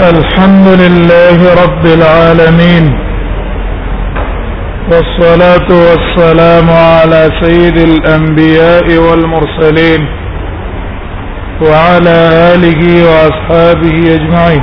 الحمد لله رب العالمين والصلاة والسلام على سيد الأنبياء والمرسلين وعلى آله وأصحابه أجمعين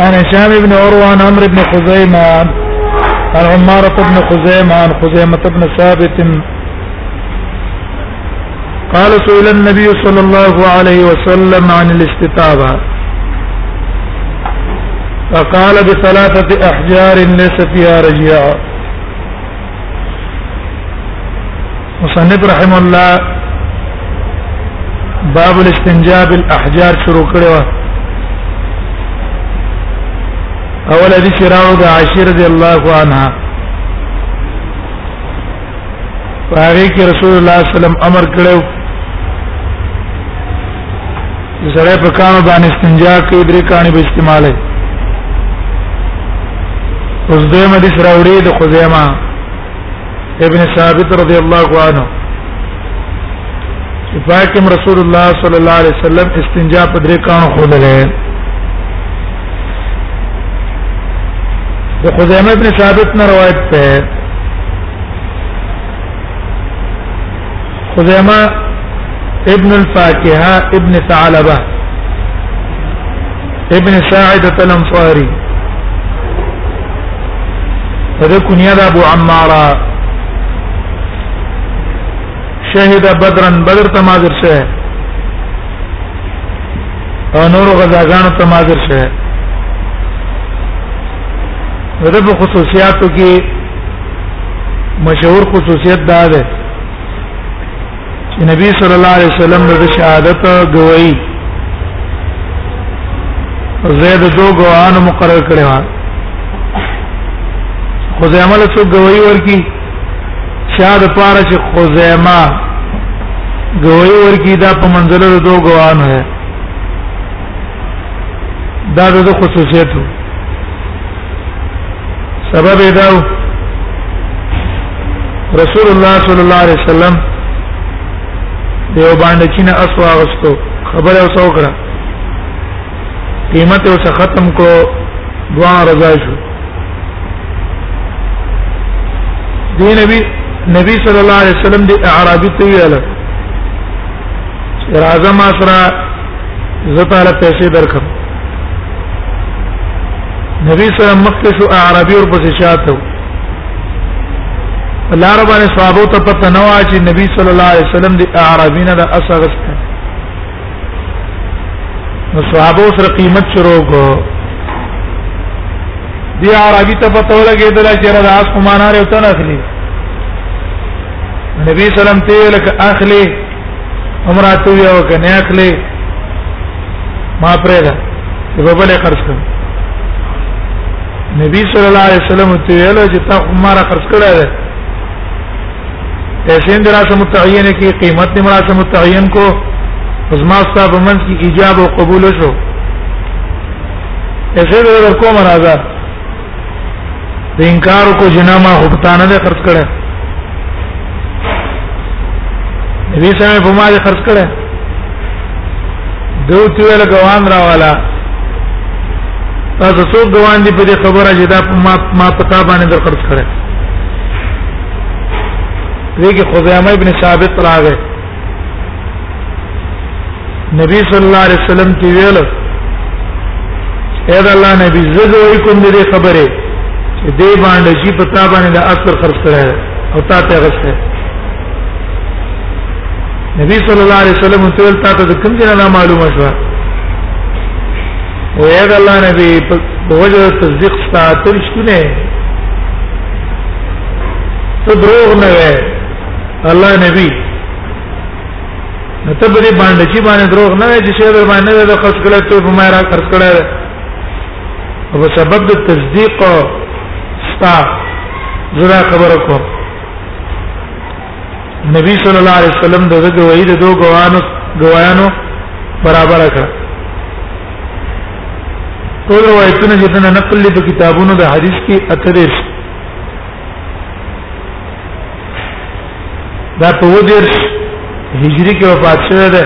عن هشام بن عروة عن عمرو بن خزيمة عن عمارة بن خزيمة عن خزيمة بن ثابت قال سئل النبي صلى الله عليه وسلم عن الاستتابة فقال بثلاثه احجار ليس فيها رجيع مصنف رحم الله باب الاستنجاء بالاحجار شروع کړو اول حدیث راو د عائشه رضی الله عنها هغه کې رسول الله صلی الله علیه وسلم امر کړو زړه په کانو باندې استنجا کوي درې کاني به استعماله اوس دې مې سره وړي د خزیمه ابن ثابت رضی الله عنه پاکم رسول الله صلی الله علیه وسلم استنجا په درې کان خودلې د خزیمه ابن ثابت نه روایت ده خزیمه ابن الفاكهه ابن ثعلبه ابن ساعده الانصاري هذا كنيا ابو عماره شهد بدرا بدر تماذر شه او نور غزاګان تماذر شه دغه خصوصیاتو کې مشهور خصوصیت دا ده چې نبی صلی الله علیه وسلم د شهادت گواہی زید دو گواهان مقرر کړي و خزیمه له څو گواہی ورکی شاد پاره چې خزیمه گواہی ورکی دا په منزله دو گواهان ہے دا د خصوصیت سبب دا رسول الله صلی الله علیه وسلم دیو باندې چې نه اسو اغستو خبره او څوکړه قیمت او ختم کو دعا رضا شو دی نبی نبی صلی الله علیه وسلم دی اعرابی ته ویل راځه ما سره زه تعالی پیسې درکم نبی سره مخکې شو عربي ور پسې شاته لار باندې صحابه ته پته نه وای چې نبی صلی الله علیه وسلم د عربي نه د اسغست نو صحابه سره قیمت شروع کو دی عربي ته پته ولګېدل چې را د اس په معنا لري ته نه اخلي نبی سلام ته لکه اخلي عمره تو یو کنه اخلي ما پرې ده په بل خرج کړ نبی صلی الله علیه وسلم ته ویل چې تا عمره خرج کړه ده پیسې دې راته متعین کی قیمت دې راته متعین کو زما صاحب منځ کی ایجاب او قبول شو پیسې دې ورکوم راځه د انکار کو جنا ما خو پتا نه خرج کړه نبی سمه په ما خرج کړه دو تیول غوان راوالا تاسو څو غوان دي په دې خبره چې دا ما ما پتا باندې در خرج کړه دغه خزیمه ابن ثابت راغی نبی صلی الله علیه وسلم تی ویل اے دا الله نبی زګ وای کوم دې خبره چې دې باندې چې پتا باندې د اثر خرڅ کړه او تا ته غسه نبی صلی الله علیه وسلم ته ول تا ته کوم دې نه معلومه شو او اے دا الله نبی په وجه تصدیق ساتل شونه ته دروغ نه وای الله نبی نو ته به باندې چې باندې دروغ نه وي چې شی در باندې د خرج کړه ته په ما را خرج کړه او سبب د تصدیق ستا زړه خبره کو نبی صلی الله علیه وسلم د دغه وحی د دوه غوانو غوانو برابر کړ ټول روایتونه چې تنه نقل دي په کتابونو د حدیث کې اتریش دا په ودیر هجری کې وفات شوی دی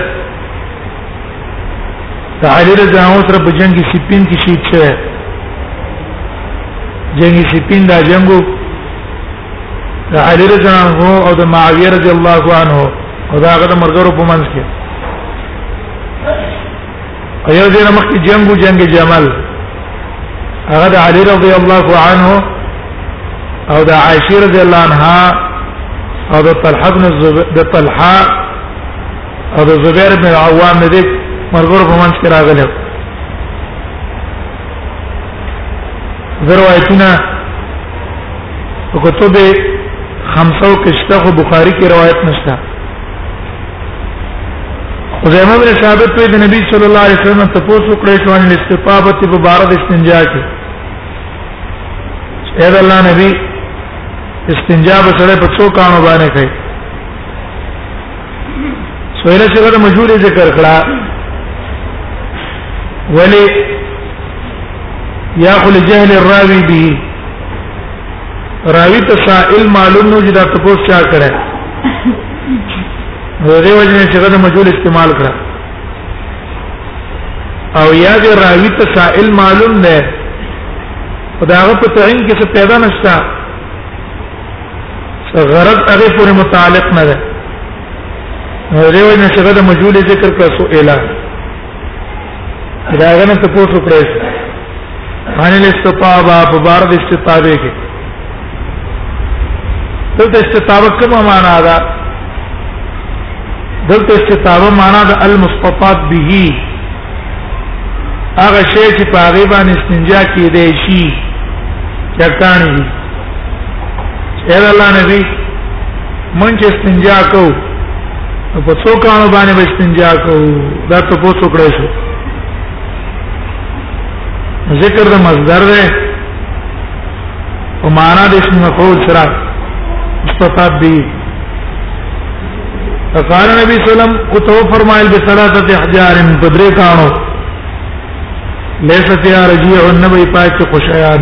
د علي رضی الله عنه سره په جنگ سپین کې شهید شوی جنگ سپین دا جنگو د علي رضی الله عنه او د معاویه رضی الله عنه او دا هغه مرګرو په منځ کې ایو دینه مخکې جنگ او جنگ جمل هغه د علی رضی الله عنه او د عائشه رضی الله عنها او د طلحه بن الزبير د طلحه او د زبیر بن عوام دې مرګور په منځ کې راغلي زروایتونه په کتب خمسو کې شته خو بخاری کې روایت نشته خزیمه بن ثابت په نبی صلی الله علیه وسلم ته پوښتنه کړې چې ان استفابه په بار د استنجا کې اے الله نبی استنجا به سره په څو کانو باندې کوي سویره چې دا مشهور ذکر کړه ولی یا خل جهل الراوی به راوی ته سائل معلوم نو چې دا تاسو چا کړه نو دې وجه چې غدا مجهول استعمال کړه او یا دې راوی ته سائل معلوم نه خداغه په تعین کې څه پیدا نشتا غرض هغه پورې متعلق نه ده نو دې وجه چې غدا مجهول ذکر کړه سو اعلان دا غنه ته پوښتنه کړې باندې استطابه په بار د استطابه کې دلته استطابه کومه معنا ده دلته استطابه معنا ده المستطاب به هغه شی چې په هغه باندې استنجا کېدای شي چټانی دی اے الله نبی مونږ چې استنجا کوو په څو کانو باندې به استنجا کوو دا ته پوسو کړی شو ذکر د مصدر ده او معنا د اسم مفعول سره مستطاب به فقال نبی سلام او تو فرمایل به ثلاثه احجار بدر کانو ليس فيها رجيع النبي پاک خوشيان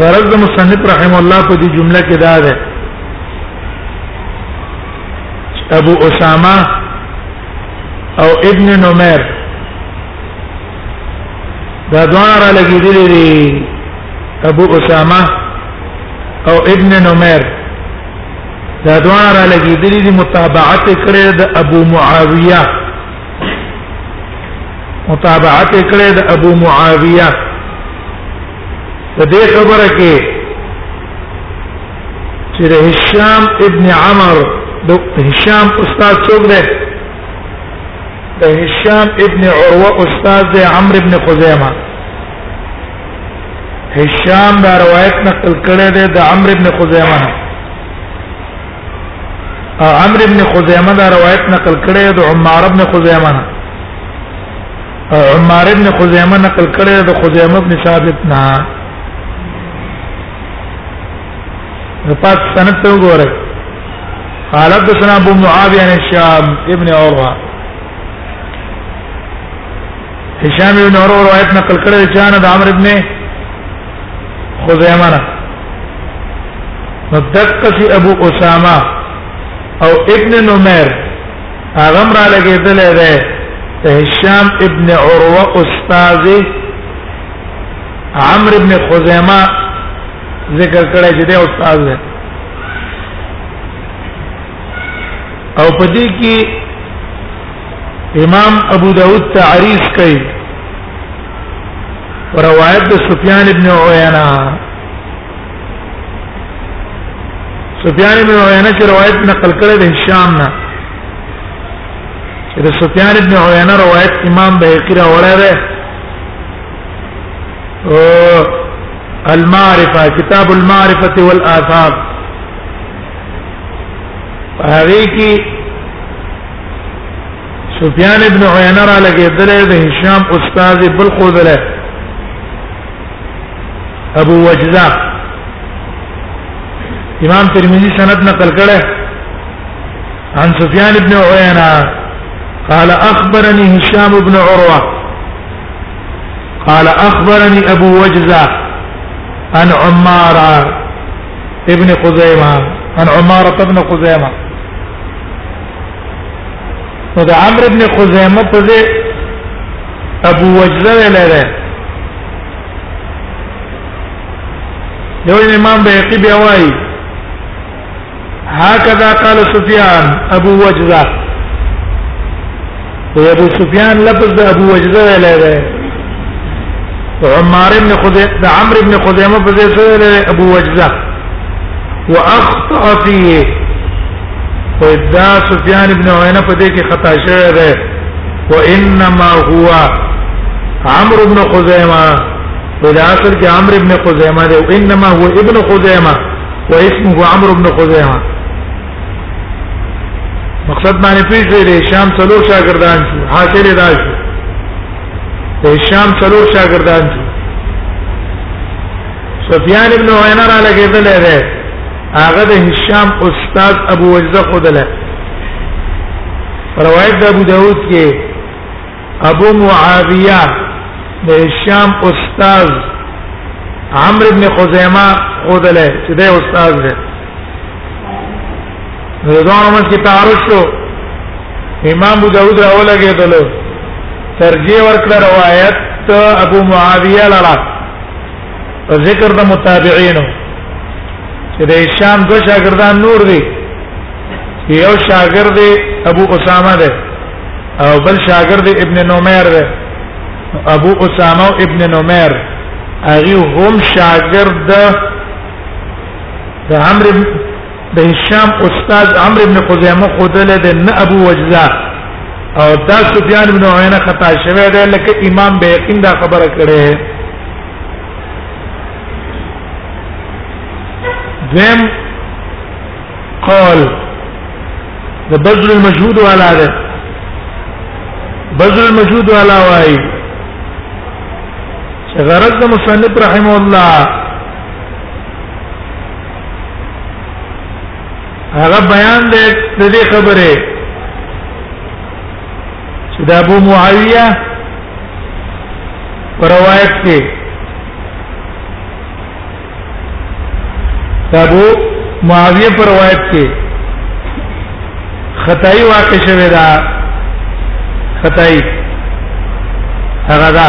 غرض د مصنف رحم الله په دې جمله کې دا ده ابو اسامه او ابن نمر دا دوه را لګیدلې دي ابو اسامه او ابن نمر دا دوه را لګیدلې دي متابعت کړې د ابو معاویه متابعت کړه د ابو معاویه په دې خبره کې چې د هشام ابن عمر د هشام استاد څوک دی د هشام ابن عروه استاد دی عمرو ابن خزیمه هشام دا روایت نقل کړی دی د عمرو ابن خزیمه عمرو ابن خزیمه دا روایت نقل کړی د عمار ابن خزیمه نه عمار ابن خزیمه نقل کړی د خزیمه ابن ثابت نه د پات سند ته وګوره قال حدثنا ابو معاويه عن هشام ابن عروه هشام ابن عروه روایت نقل کړی چې انا د عمرو ابن خزیمه نو دقه ابو اسامه او ابن نمیر هغه را لګیدل دی ته هشام ابن عروه استاد عمرو ابن خزیمه ذکر کړی چې دی استاد دی او پدې کې امام ابو داود تعریض کوي روایت د سفیان ابن عیینه سفیان ابن عیینه چې روایت نقل کړی د هشام نه چې د سفیان ابن عیینه روایت امام بهقی را وړی دی او المعرفه کتاب المعرفه والآثار هغه کې سفیان ابن عیینه را لګیدل د هشام استاد بلخو دله ابو وجزه امام ترمذی سند نقل کړه عن سفيان بن عيينة قال اخبرني هشام بن عروه قال اخبرني ابو وجزه عن عمار ابن خزيمه عن عمارة ابن خزيمه نو د عمرو ابن خزیمه په ځای ابو وجزه ویل دی یو امام بیقی بیا وایي هكذا قال سفيان ابو وجزه ابو سفيان لفظ ده ابو وجزه ویل دی عمار ابن خزیمه د عمرو ابن خزیمه په ځای ابو وجزه واخطا فيه و ادا سفیان ابن عینه په دې کې خطا شوی دی و انما هو عمرو ابن خزیمه ودا اصل کې عمرو ابن خزیمه دی و انما هو ابن خزیمه و اسمه عمرو ابن خزیمه مقصد باندې پیښې لري شام څلور شاګردان شو حاصل دا شو شام څلور شاګردان شو سفیان ابن عینه را لګیدل دی هغه د هشام استاد ابو وجزه خدله روایت د ابو داود کې ابو معاویه د هشام استاد عمرو بن خزیمه خدله چې د استاد دی نو دا نو مس کې تعارض شو امام ابو داود راولګې دلو ترجیح ورکړه روایت ابو معاویه لړا په ذکر د متابعینو چې د هشام دو شاګردان نور دي یو شاګرد ابو اسامه ده او بل شاګرد ابن نمیر ده ابو اسامه او ابن نمیر هغه هم شاګرد ده د عمرو د هشام استاد عمرو ابن خزیمه خدل ده نه ابو وجزا او دا سفیان ابن عینه خطا شوی دی لکه امام بیقین دا خبره کړې دویم قول د بذل المجهود والا ده بذل المجهود والا وای چې غرض د مصنف رحم الله هغه بیان دی د دې خبره چې د ابو معاویه روایت کې د ابو معاویه پر روایت کې خدای واقع شوی دا خدای هغه دا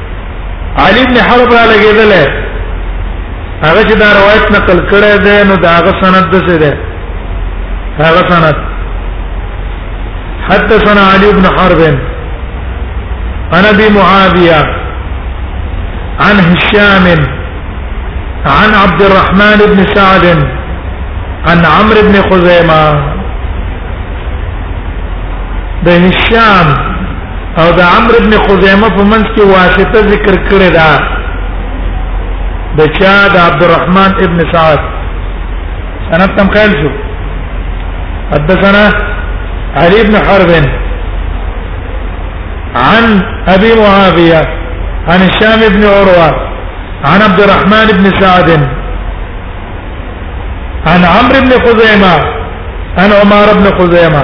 علي بن حرب را لګیدل هغه چې دا روایت نقل کړی دی نو دا هغه سند د څه دی هغه سند حدثنا علي بن حرب عن ابي معاويه عن هشام عن عبد الرحمن بن سعد عن عمرو بن خزيمه ده هشام او ده عمرو بن خزيمه په منځ کې واسطه ذکر کړی دا ده چا عبد الرحمن ابن سعد انا تم خیل شو حدثنا علي بن حرب عن ابي معاويه عن هشام بن عروه عن عبد الرحمن بن سعد عن عمرو بن خزيمه عن عمر بن خزيمه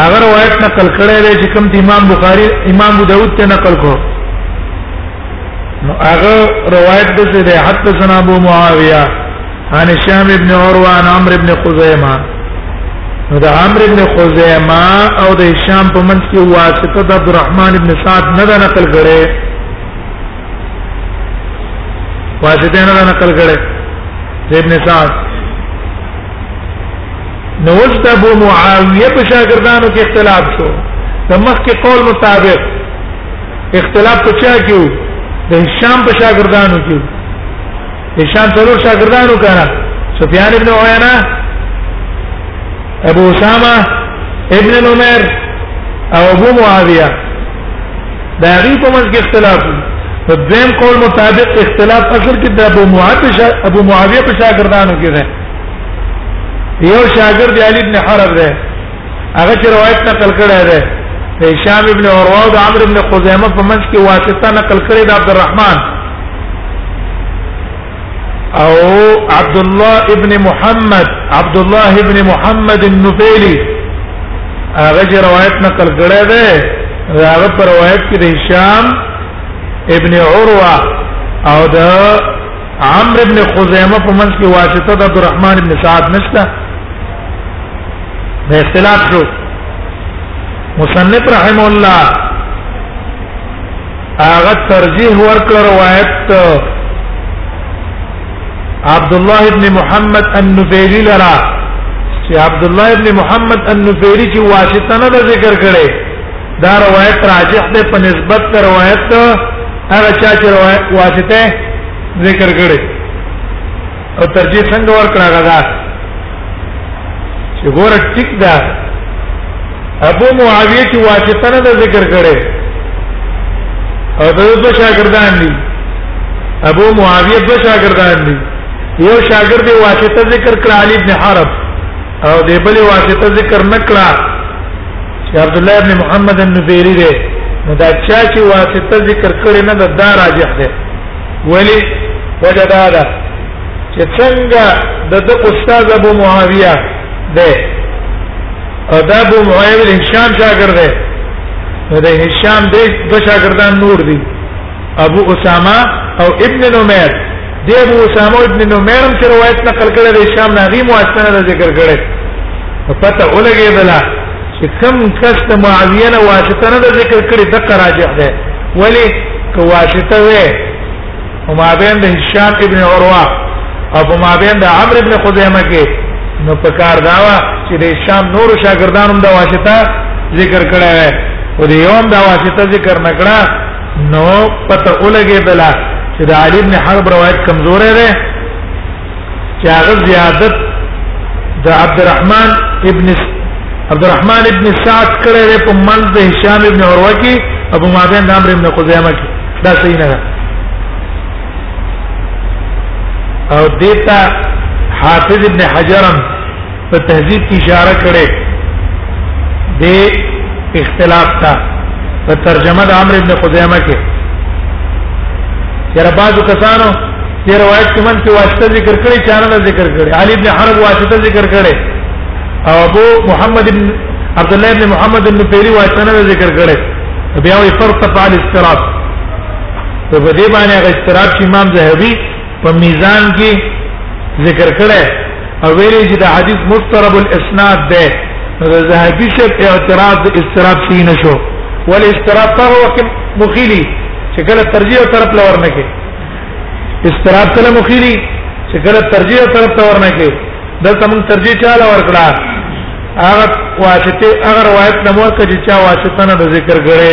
هغه روایت نقل کړی دی چې کوم امام بخاری امام ابو داود ته نقل کړو نو هغه روایت د څه دی حتی سنا ابو معاویه عن هشام ابن عروه عن عمرو ابن خزیمه نو د عمرو ابن خزیمه او د هشام په منځ کې واسطه د عبدالرحمن ابن سعد نه ده نقل کړي واسطه نه ده نقل کړي ابن سعد نو اوس د ابو معاویه په شاګردانو کې اختلاف شو د مخکې قول مطابق اختلاف په چا کې وو د هشام په شاګردانو کې هشام څلور شاګردانو کړه سفیان ابن عیینه ابو اسامه ابن نمر او ابو معاویه دا غي په منځ کې اختلاف په دیم قول مطابق اختلاف اصل کې د ابو معاویه ابو معاویه په شاګردانو کې ده یو شاګرد علی ابن حرب ده هغه چې روایت نقل کړی ده د هشام ابن عروه او عمرو ابن خزیمه په منځ کې واسطه نقل کړی ده عبدالرحمن او عبد الله ابن محمد عبد الله ابن محمد النفيلي هغه روایت نقل کړی ده هغه پر روایت کې د هشام ابن عروه او د عمرو ابن خزیمه په منځ کې واسطه د عبدالرحمن ابن سعد نشته نه اختلاف شو مصنف رحم الله هغه ترجیح ورکړ روایت عبد الله ابن محمد النفيلي لرا چې عبد الله ابن محمد النفيلي چې واسطه نه ذکر کړي دا روایت راجح ده په نسبت د روایت هغه چا چې روایت واسطه ذکر کړي او ترجیح څنګه ورکړه غدا چې ګوره ټیک ده ابو معاویه چې واسطه نه ذکر کړي او د دوه شاګردان دي ابو معاویه دوه شاګردان دي یو شاګرد واسطه ذکر کړ علی بن حرب او د بل واسطه ذکر نکړه چې عبد الله ابن محمد النبيري دی نو دا چا چې واسطه ذکر کړي نه دا, دا راجح دی ولی وجه دا ده چې څنګه د د استاد ابو معاویه دی او دا ابو معاویه د هشام شاګرد دی نو د هشام د دوه شاګردان نور دي ابو اسامه او ابن نمیر دی ابو اسامه ابن نمیر هم چې روایت نقل کړی دی شام ناغي مواسنه دا ذکر کړی په پته ولګی بلا چې کم کس د معاویه نه واسطه نه ذکر کړی د راجح ده ولی که واسطه وې او ما بین د هشام ابن عروه او ما بین د عمرو ابن خزیمه کې نو په کار داوا چې د هشام نور شاګردانو د واسطه ذکر کړی و او د یوم د واسطه ذکر نکړه نو پته ولګېدله چې د علي بن حرب روایت کمزورې ده چې هغه زیادت د عبدالرحمن ابن عبدالرحمن ابن سعد کړه ده په منځ د هشام ابن عروه کې ابو مابین د عمرو ابن خزیمه کې دا صحیح نه ده او دیتا حافظ ابن حجرم په تهذیب کی اشاره کړي د اختلاف ته په ترجمه د عمرو ابن خزیمه کې چیرې بعضو کسانو چې روایت کې من په واسطه ذکر کړي چانه ذکر کړي علي ابن حرب واسطه ذکر کړي او ابو محمد ابن عبد الله ابن محمد ابن پیری واسطه ذکر کړي بیا وي فرق فعل استراب په دې باندې هغه استراب چې امام زهبي په میزان کې ذکر کړه او ویلې چې دا حدیث مضطرب الاسناد ده نو د ذهبي شپ اعتراض د استراب شي نشو ول استراب په وخت مخيلي چې کله ترجیح طرف لور نه کې استراب کله مخيلي چې کله ترجیح طرف لور نه کې دلته موږ ترجیح چاله ورکړه هغه واسطه هغه روایت نمور کړي چې واسطه نه ذکر کړي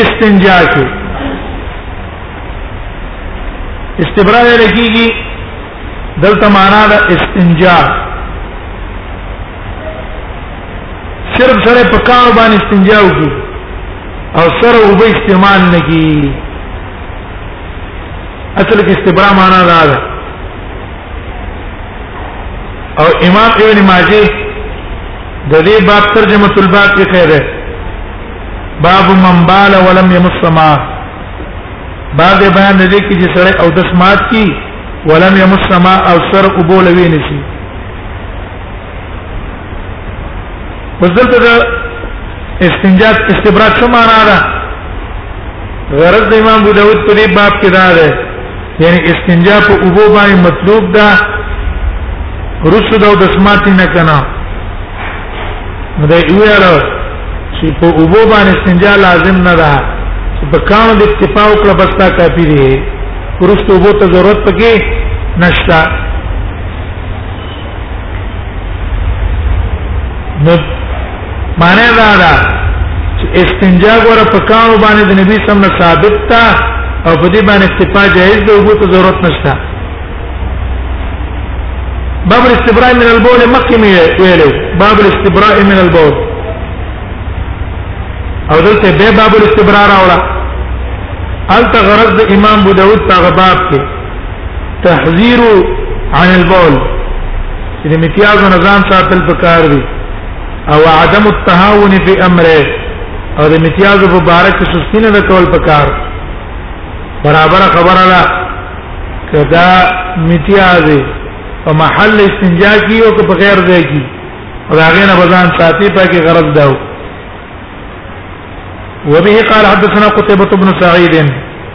استنجا کې استبرا ویل کیږي دلته معنا د استنجا صرف سره په کار باندې استنجا وکړي او سره وب استعمال نه کی اصل کې استبرا معنا دا ده او امام ابن ماجه د دې باب ترجمه الباب کې خیره باب من بال ولم يمس ما باب بیان دې کې چې سره او دس مات کی ولم يمس ما او سر قبول وی نشي وزلته استنجا استبراء څه معنا ده غرض امام ابو داود په دې باب کې دا ده یعنی استنجا په اوبو باندې مطلوب ده رسو دا د سماتی نه کنه دا ویل چې په اوبو باندې استنجا لازم نه ده چې په کانو د اکتفا او کړه بستا کافی دی ورسته اوبو ته ضرورت پکې نشته نو معنی دا ده چې استنجا غره په کانو باندې د نبی صلی الله ثابت تا او په دې باندې اکتفا جایز دی وګو ته ضرورت نشته باب الاستبراء من البول مخکې ویلو باب الاستبراء من البول او دلته به باب الاستبراء راوړه الته غرض د امام ابو داود په باب کې تحذير عن البول چې امتیاز نه ځان ساتل پکار دي او عدم التهاون في امره او د امتیاز په باره کې سستی نه کول پکار برابر خبره ده کدا امتیاز په محل استنجا کې او په غیر ځای کې راغې نه بزان ساتي پکې غرض داو وبه قال حدثنا قتيبة بن سعيد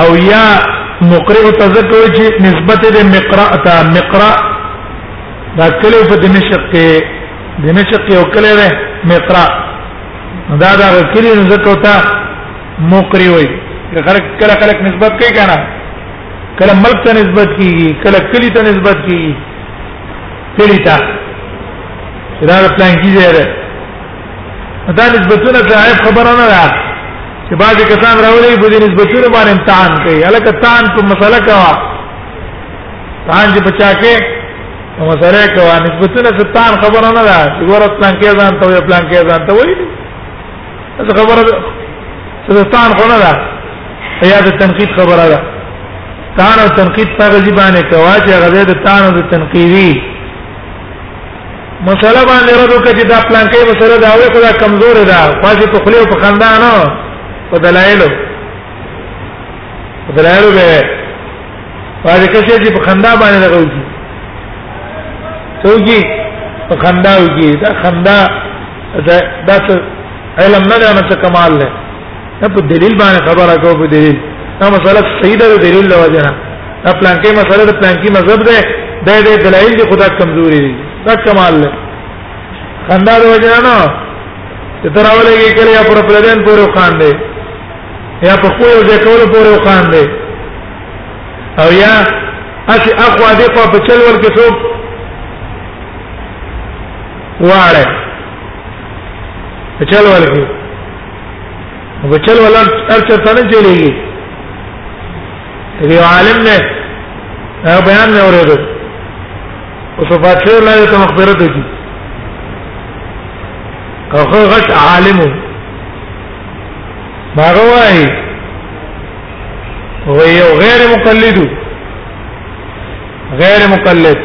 او یا مقرئ ته ځکه وایي چې نسبت د مقرأ ته مقرأ دا کله په دمشق کې دمشق یو کله ده مقرأ دا دا کلی نو ځکه ته مقرئ وایي خلک کله کله نسبت کوي کنه کله ملک ته نسبت کیږي کله کلی ته نسبت کیږي کلی ته دا پلان کیږي دا نسبتونه ته خبره نه ده چې بعضی کسان راولي په دې نسبتونو باندې امتحان کوي الکه تان په مسله کوا تان چې بچا کې مسله کوا نسبتونه څه تان خبره نه ده چې ورته پلان کې ځان ته وي پلان کې ځان ته وي څه خبره څه تان خو نه ده یا د تنقید خبره ده تان او تنقید په غزي باندې کوا چې غزه د تان او د تنقیدی مسله باندې رد وکړي چې دا پلان کې مسله دا وي خو دا کمزور ده خاصه په خله او په خندا نه په دلایلو په دلایلو به پاره کې چې په خندا باندې راغلی توګي په خندا وږي دا خندا دا څه علم نه ده نه څه کمال ده په دلیل باندې خبره کوو په دلیل دا مسله صحیح ده دلیل لوجه نه دا پلانکی مسله د پلانکی مذهب ده د دې دلایل دي خدا کمزوري دي دا کمال ده خندا د وجه نه چې تر اوله کې کړي یا پر پلان پورې خان دی یا په خو یو ځای کول پورې خان دی او یا اسی اخوا دې په بچل ور کې څوک واړه بچل ور کې بچل ولر ارچته نه چلیږي یو عالم نه هغه بیان نه اورېدو او صفات شو الله ته مغفرت وکړي هغه غټ عالم ما غواړي هو یو غیر مقلد غیر مقلد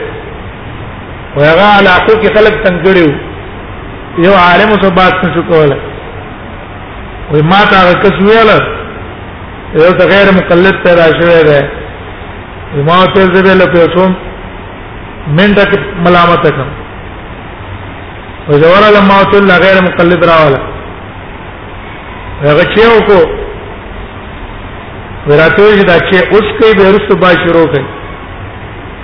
وهغه علاقو کې خلک تنګړیو یو عالم صفات نشو کوله وای ما تا کس ویل یو ته غیر مقلد پیدا شوی دی ما ته زه به لکه څوم من تک ملامت کم او زوال لما ته غیر مقلد راواله هغه چې وکړو ورته چې دا چې اوس کې به رسو با شروع کړي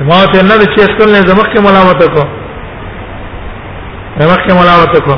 ما ته نه چې اسکل نه زمخ کې ملامت کو زمخ کې ملامت کو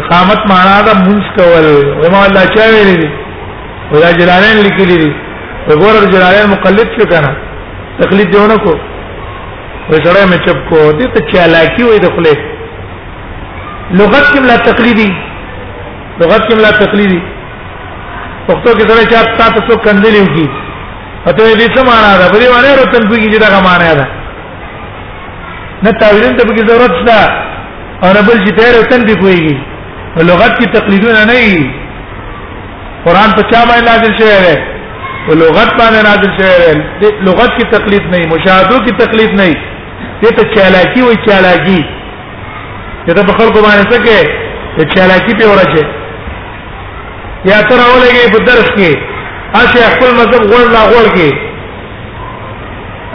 اقامت معنا دا منځ کول او ما الله چا ویلي دي ولا جلالین لیکلي دي وګوره جلالین مقلد شو کنه تقلید دیونه کو وې سره مې چپ کو دې ته چالاکی وې د خله لغت کې لا تقلیدي لغت کې لا تقلیدي پښتو کې سره چا تاسو څو کندلې وکي اته دې څه معنا ده په دې باندې رتن کوي چې دا معنا ده نه تعویلین ته به ضرورت شته او نه بل چې تیر وتن دی کوي لغت کې تقلیدونه نه وي قران په چا باندې نازل شوی دی په لغت باندې نازل شوی دی لغت کې تقلید نه وي مشاهدو کې تقلید نه وي دې ته چالاکی وي چالاکی دې ته په خلکو باندې څه کې ته چالاکی په ورچه یا تر اولګي په درس کې اشه خپل مذهب غوړ لا غوړ کې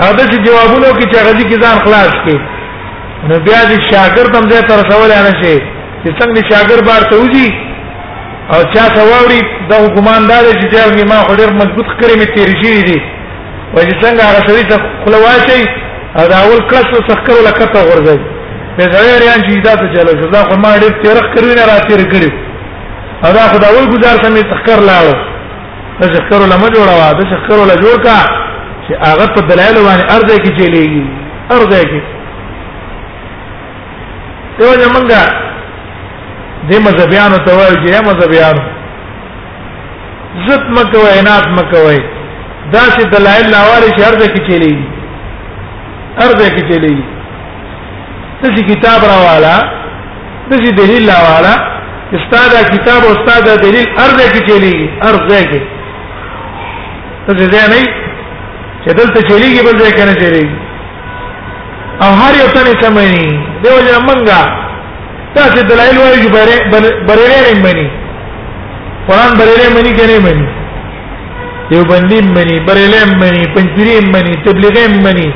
او د جوابونو کې چې غزي کې ځان خلاص کې نو بیا د شاګرد هم ځای تر سوال نه شي چې څنګه شاګرد بار ته وځي او چا سواري د حکومت دار چې ځای ما خو ډېر مضبوط کړی می تیر شي دي و چې څنګه هغه سړي ته خلواشي او دا اول کس سخر ولا کته ورځي په ځای ریان چې دا ته چلو چې دا خو ما ډېر تیر کړی نه را تیر کړی او دا خو دا اول گزار سمې سخر لاړو د شکر لمه جوړوا د شکر له جوړ کا چې هغه په دلایل باندې ارزه کې چلیږي ارزه کې دیو ځمنګا د مذهبيانو ته وایي چې مذهبيانو عزت مکوي عنایت مکوي دا چې دلایل لاواري چې ارزه کې چلیږي ارزه کې چلیږي ته کتاب راواله دسی دلیل لا والا استاد کتاب او استاد دلیل ارزه کې چلیږي ارزه کې ته ځای نه چې دلته چلیږي بل ځای کې نه چلیږي او هر یو تنه سمونی دیو جن منګه تاسو دلایل وایي چې بره بره نه مني قران بره نه مني کنه مني یو باندې مني بره نه مني پنځري مني تبلیغ مني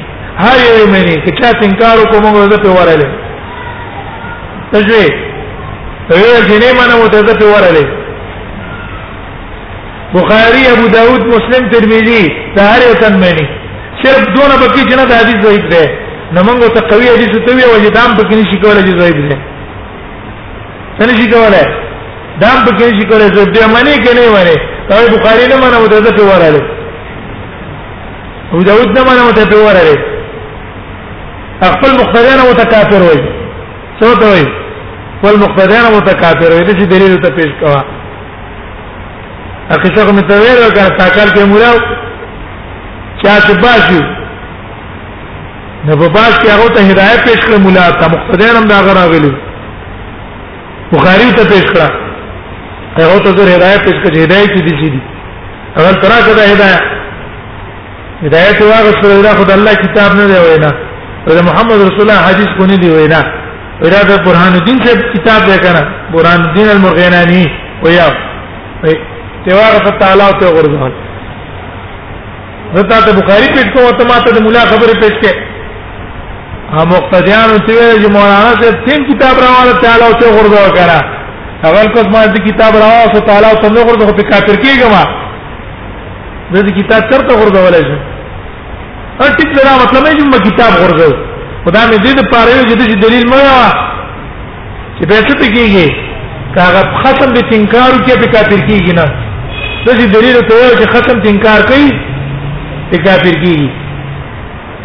هر یو مني کچا انکار کومه ورځ په وراله تجوی ته ویل چې نه منه مو ته ځکه ورلې بخاری ابو داود مسلم ترمذی دا هر یو تن معنی صرف دونه بکی چې نه د حدیث ضعیف ده نو موږ ته قوی حدیث ته وی وجه دام پکې نشي کولای چې ضعیف ده څنګه شي کولای دام پکې نشي کولای چې دې معنی کې نه وره دا بخاری نه منه مو ته ځکه ورلې ابو داود نه منه مو ته ورلې خپل مقتدیان او ته کافر وای څه ته وای خپل مقتدیان او ته کافر وای چې دلیل ته پیش کوا اخی څنګه مې ته ویل کړه تاکل کې مولاو چا چې باشي نو په باش کې هغه ته هدایت پیش کړ مولا ته مقتدیان هم دا غراغلی بخاری ته پیش کړه هغه ته زه هدایت پیش کړ هدایت دي چې دي اول ترا کدا هدایت هدایت واغسته دا خدای الله کتاب نه دی وینا دا محمد رسول الله حدیث کو نه دی وینا دا د برهان الدین صاحب کتاب دی کنه برهان الدین المرغینانی ویا ته واغسته تعالی او ته ورځول زتا ته بخاری پیټ کوه ته ماته د مولا خبره پیټ کې ا مقتدیان ته ویل چې مولانا ته تین کتاب راواله تعالی او ته ورځول کرا اول کوم ما دې کتاب راواله تعالی او ته ورځول په کافر کېږم د دې کتاب چرته غورځولای شي هر ټیک دا مطلب نه چې ما کتاب غورځو خدا مې دې د پاره یو جدي دلیل مې وا چې به څه پکېږي کاغه ختم به تنکار کې به کافر کېږي نه د دې دلیل ته یو چې ختم تنکار کوي به کافر کېږي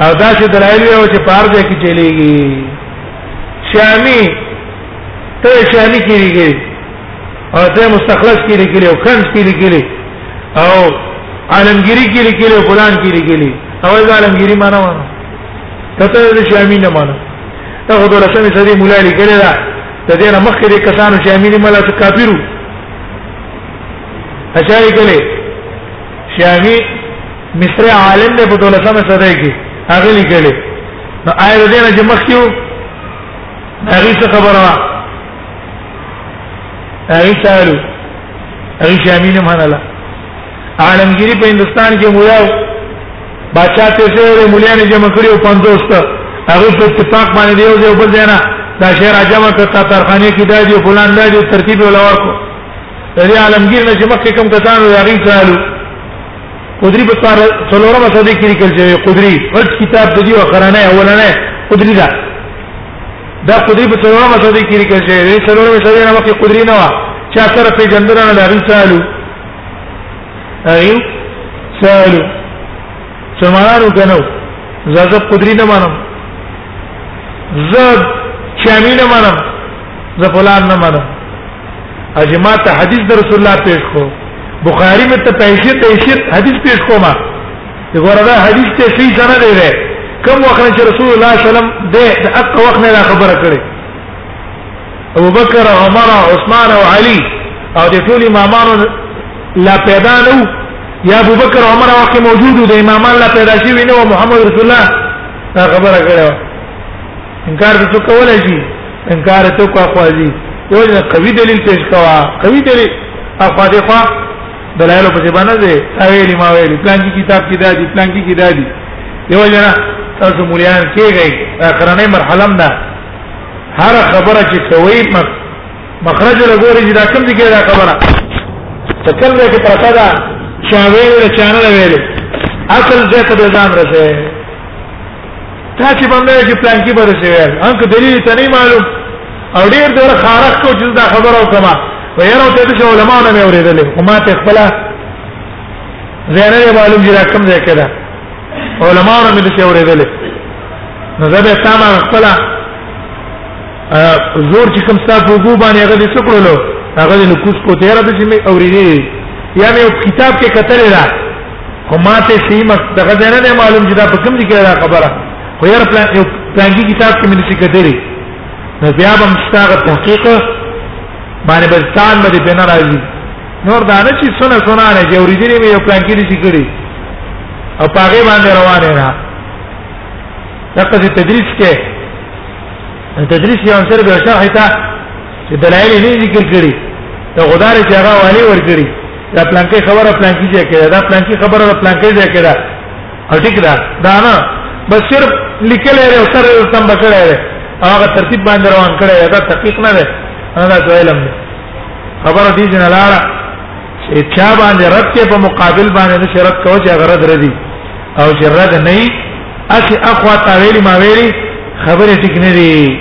او دا چې دلایل یو چې پار دې کې چلےږي شامی ته شامی کېږي او ته مستخلص کې لیکلی او کنز کې لیکلی او عالمگیری کې لیکلی او فلان کې لیکلی او دا عالمگیری معنا وانه کته دې شامی نه معنا دا خو دولسمه صدې مولا لیکلی دا د دې نه مخکې د کسانو چې امینی مولا څخه کافرو اشاری کله شامی مصر عالم دې په دولسمه صدې کې هغه لیکلی نو آیا دې نه چې مخکې و هغه څه خبره هغه سالو هغه شامین منله عالمگیری په هندستان کې مولاو بادشاہ ته سره مولیان جمع کړیو 50 ته هغه په اتفاق باندې دیو ځای بل ځای نه دا شعر جمع کړ تا ترخانه کې دا دی فلان دا دی ترتیب ولا ورکو دې عالمگیر نه چې مخکې کوم کسانو هغه سالو قدری په تار څلورم صدې کې لیکل شوی قدری هیڅ کتاب د دې اخرانه اولنه قدری دا دا قدری په څلورم صدی کې لیکل شوی دی څلورم صدی نه مخکې قدری نه و چې اثر په جندره نه لري سالو ایو سالو سمانو کنو زازب قدری نه مانم زب شامی نه مانم زفلان نه مانم اجما ته حدیث در رسول الله پیش کو بخاری میں تو پیشیت حدیث پیش کو ما وګوره دا حدیث ته صحیح سند دی کوم وخت چې رسول الله صلی الله علیه وسلم د اق وخت نه خبره کړې ابو بکر عمر عثمان او علي او د ټول امامانو لا پیدا نو یا ابو بکر عمر وخت موجود د امامان لا پیدا شي نو محمد رسول الله دا خبره کړې انکار د څه کولای شي انکار ته کو اخوازي یو قوي دلیل پیش کوا قوي دلیل اخوا دې خوا دلایل په څه باندې دی اویل ما ویل پلان کی کتاب کې دا دی پلان کی کې دا دی یو جنا تاسو مليان کېږئ اخرنۍ مرحله نه هر خبره چې کوي مخرج له ګوري چې دا کوم دي کې دا خبره تکل دې کې پرتا دا چا ویل چا نه ویل اصل دې ته ځان رسې تاسو باندې چې پلان کې برسې ویل ان که دلیل ته نه معلوم او ډیر ډیر خارق کو چې دا خبره وکما و یره ته چې علماء نه مې اورېدلې خو ما ته خپل زیره معلوم دي راکم ځای کړه علماء نه مې څه اورېدلې نو زه به تاسو خپل زور چې کوم تاسو وګو باندې هغه دې څکړلو هغه دې کوس کو تیر به چې مې اورېدې یا مې کتاب کې کتل را خو ماته سیمه دغه ځای نه معلوم چې دا په کوم ځای کې دا خبره خو یې پلان یو پلانګي کتاب کې مې څه کتلې نو بیا به مستغه تحقیق باندې بلتان باندې بنا راځي نور دا نه چې سونه سونه نه چې اوریدلې مې یو پلانګي دې کړی او پاګې باندې روانه نه دغه تدریس کې تدریس یو سره به شرح ته چې دلایل یې ذکر کړي ته غدار چې هغه والی ور کړی دا پلانکی خبره پلانکی ځای کړه دا پلانکی خبره پلانکی ځای کړه او ټیک دا دا نه بس صرف لیکل لري او سره تم بکړه لري هغه ترتیب باندې روان کړه دا تحقیق نه ده انا دا علم ده خبره دي جن لاړه چې چا باندې رد کې په مقابل باندې د شرط کوي چې غرض ردي او چې رد نه اسی اخوا تا ویلی ما ویلی خبره ټیک نه دي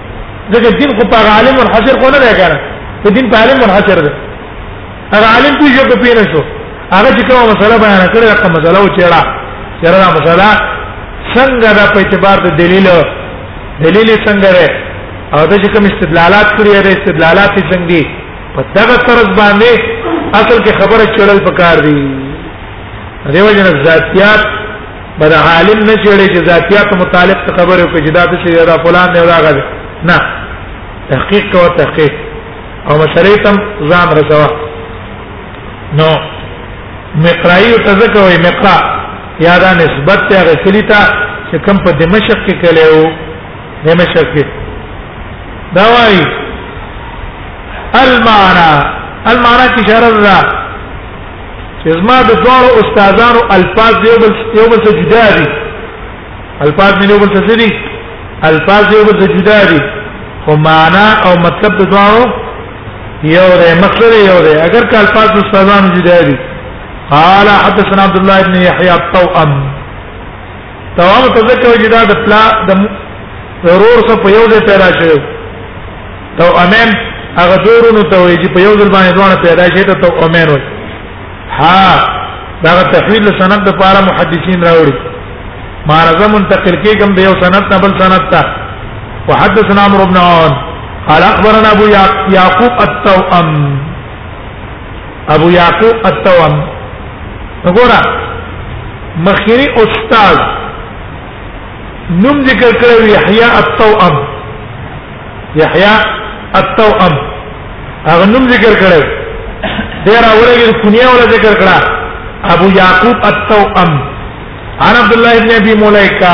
ځکه دین خو په عالم منحصر خو نه دی کنه په دین په عالم منحصر دی هغه عالم پیږي کو پیره شو هغه چې کومه مسله بیان کړې هغه مسله او چیرې چیرې دا مسله څنګه دا په اعتبار د دلیل دلیل څنګه ده او د کوم استدلالات کړی دی استدلالات څنګه دي په دغه طرز باندې اصل کې خبره چړل پکار دي دیو جن ذاتيات بر عالم نه چړې چې ذاتيات متعلق خبره کوي چې دا څه دا فلان دی دا غږ نه تحقیق کو تحقیق او مشریتم ځان رسوا نو مقرای او تذکر وي مقرا یا دا نسبت ته غسلی تا چې کم په دمشق کې کله وو دمشق کې دا وایي المعنى المعنى کی شرط چې زما د دواړو استادانو الفاظ یو بل یو بل څه جدا دي الفاظ مې یو بل څه دي الفاظ یو بل څه جدا دي خو معنا او مطلب د دواړو یو دی مقصد یو دی اگر که الفاظ د استادانو جدا دي قال حدثنا عبد الله بن يحيى الطوأم توام تذکر جدا د پلا د ضرور سره په یو ځای پیدا شوی تو امین هغه دورونو ته وایي چې په یو ځل باندې دوه پیدا شي ته تو امین وایي ها دا تحویل سند د پاره محدثین راوړي مارزه منتقل کېږم د یو سند نه بل سند ته وحدثنا عمرو بن عون قال اخبرنا ابو يعقوب التوأم ابو يعقوب التوأم وګوره مخيري استاد نوم ذکر کړو يحيى التوأم یحیی التوأم هغه نوم ذکر کړو ډیر اولګي کنیه ولا ذکر کړه ابو یعقوب التوأم عن عبد الله ابن ابي مليكه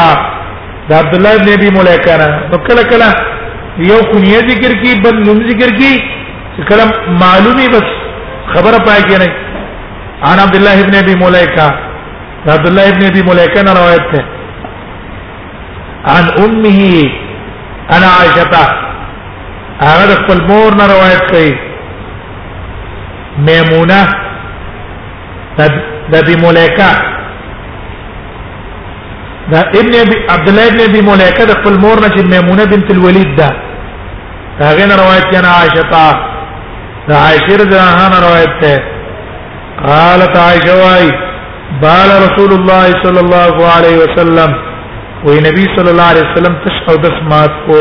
دا عبد الله ابن ابي مليكه نه نو کله کله یو کنیه ذکر کی بل نوم ذکر کی کله معلومی بس خبره پای کې نه عن عبد الله ابن ابي مليكه عبد الله ابن ابي مليكه نه روایت ده عن امه انا عائشه هغه خپل مور نه روایت کوي میمونه د ابي مليكه دا ابن ابي عبد الله ابن ابي مليكه د خپل مور نه چې ميمونه بنت الوليد ده هغه نه روایت کنا عائشه دا عائشه رضی الله عنها روایت ده قالت عائشه واي بال رسول الله صلى الله عليه وسلم وي نبي صلى الله عليه وسلم تشعر دس مات کو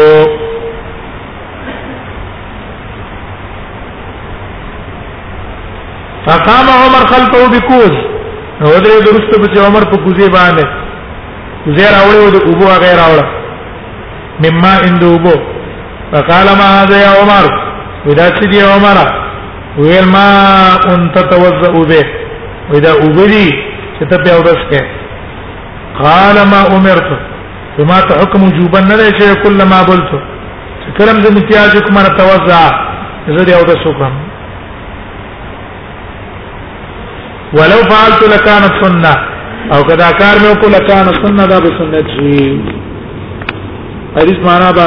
فقام عمر خلفه بكوز نو درې درسته په عمر په کوزي باندې زیر اوړې و د ابو غیر اوړه مما اندوبو فقال ما هذا يا عمر ودا سيدي عمر ويل ما انت توزع به ودا اوبدي چې ته په اورس کې قال ما امرت بما تحكم وجوبا نه شي كل ما بلت کلم د امتیاز کوم نه توزع زه دی او د سوکم ولو فعلت لكان سنه او کدا کار مې وکړ لکان سنه دا به سنت شي حدیث معنا به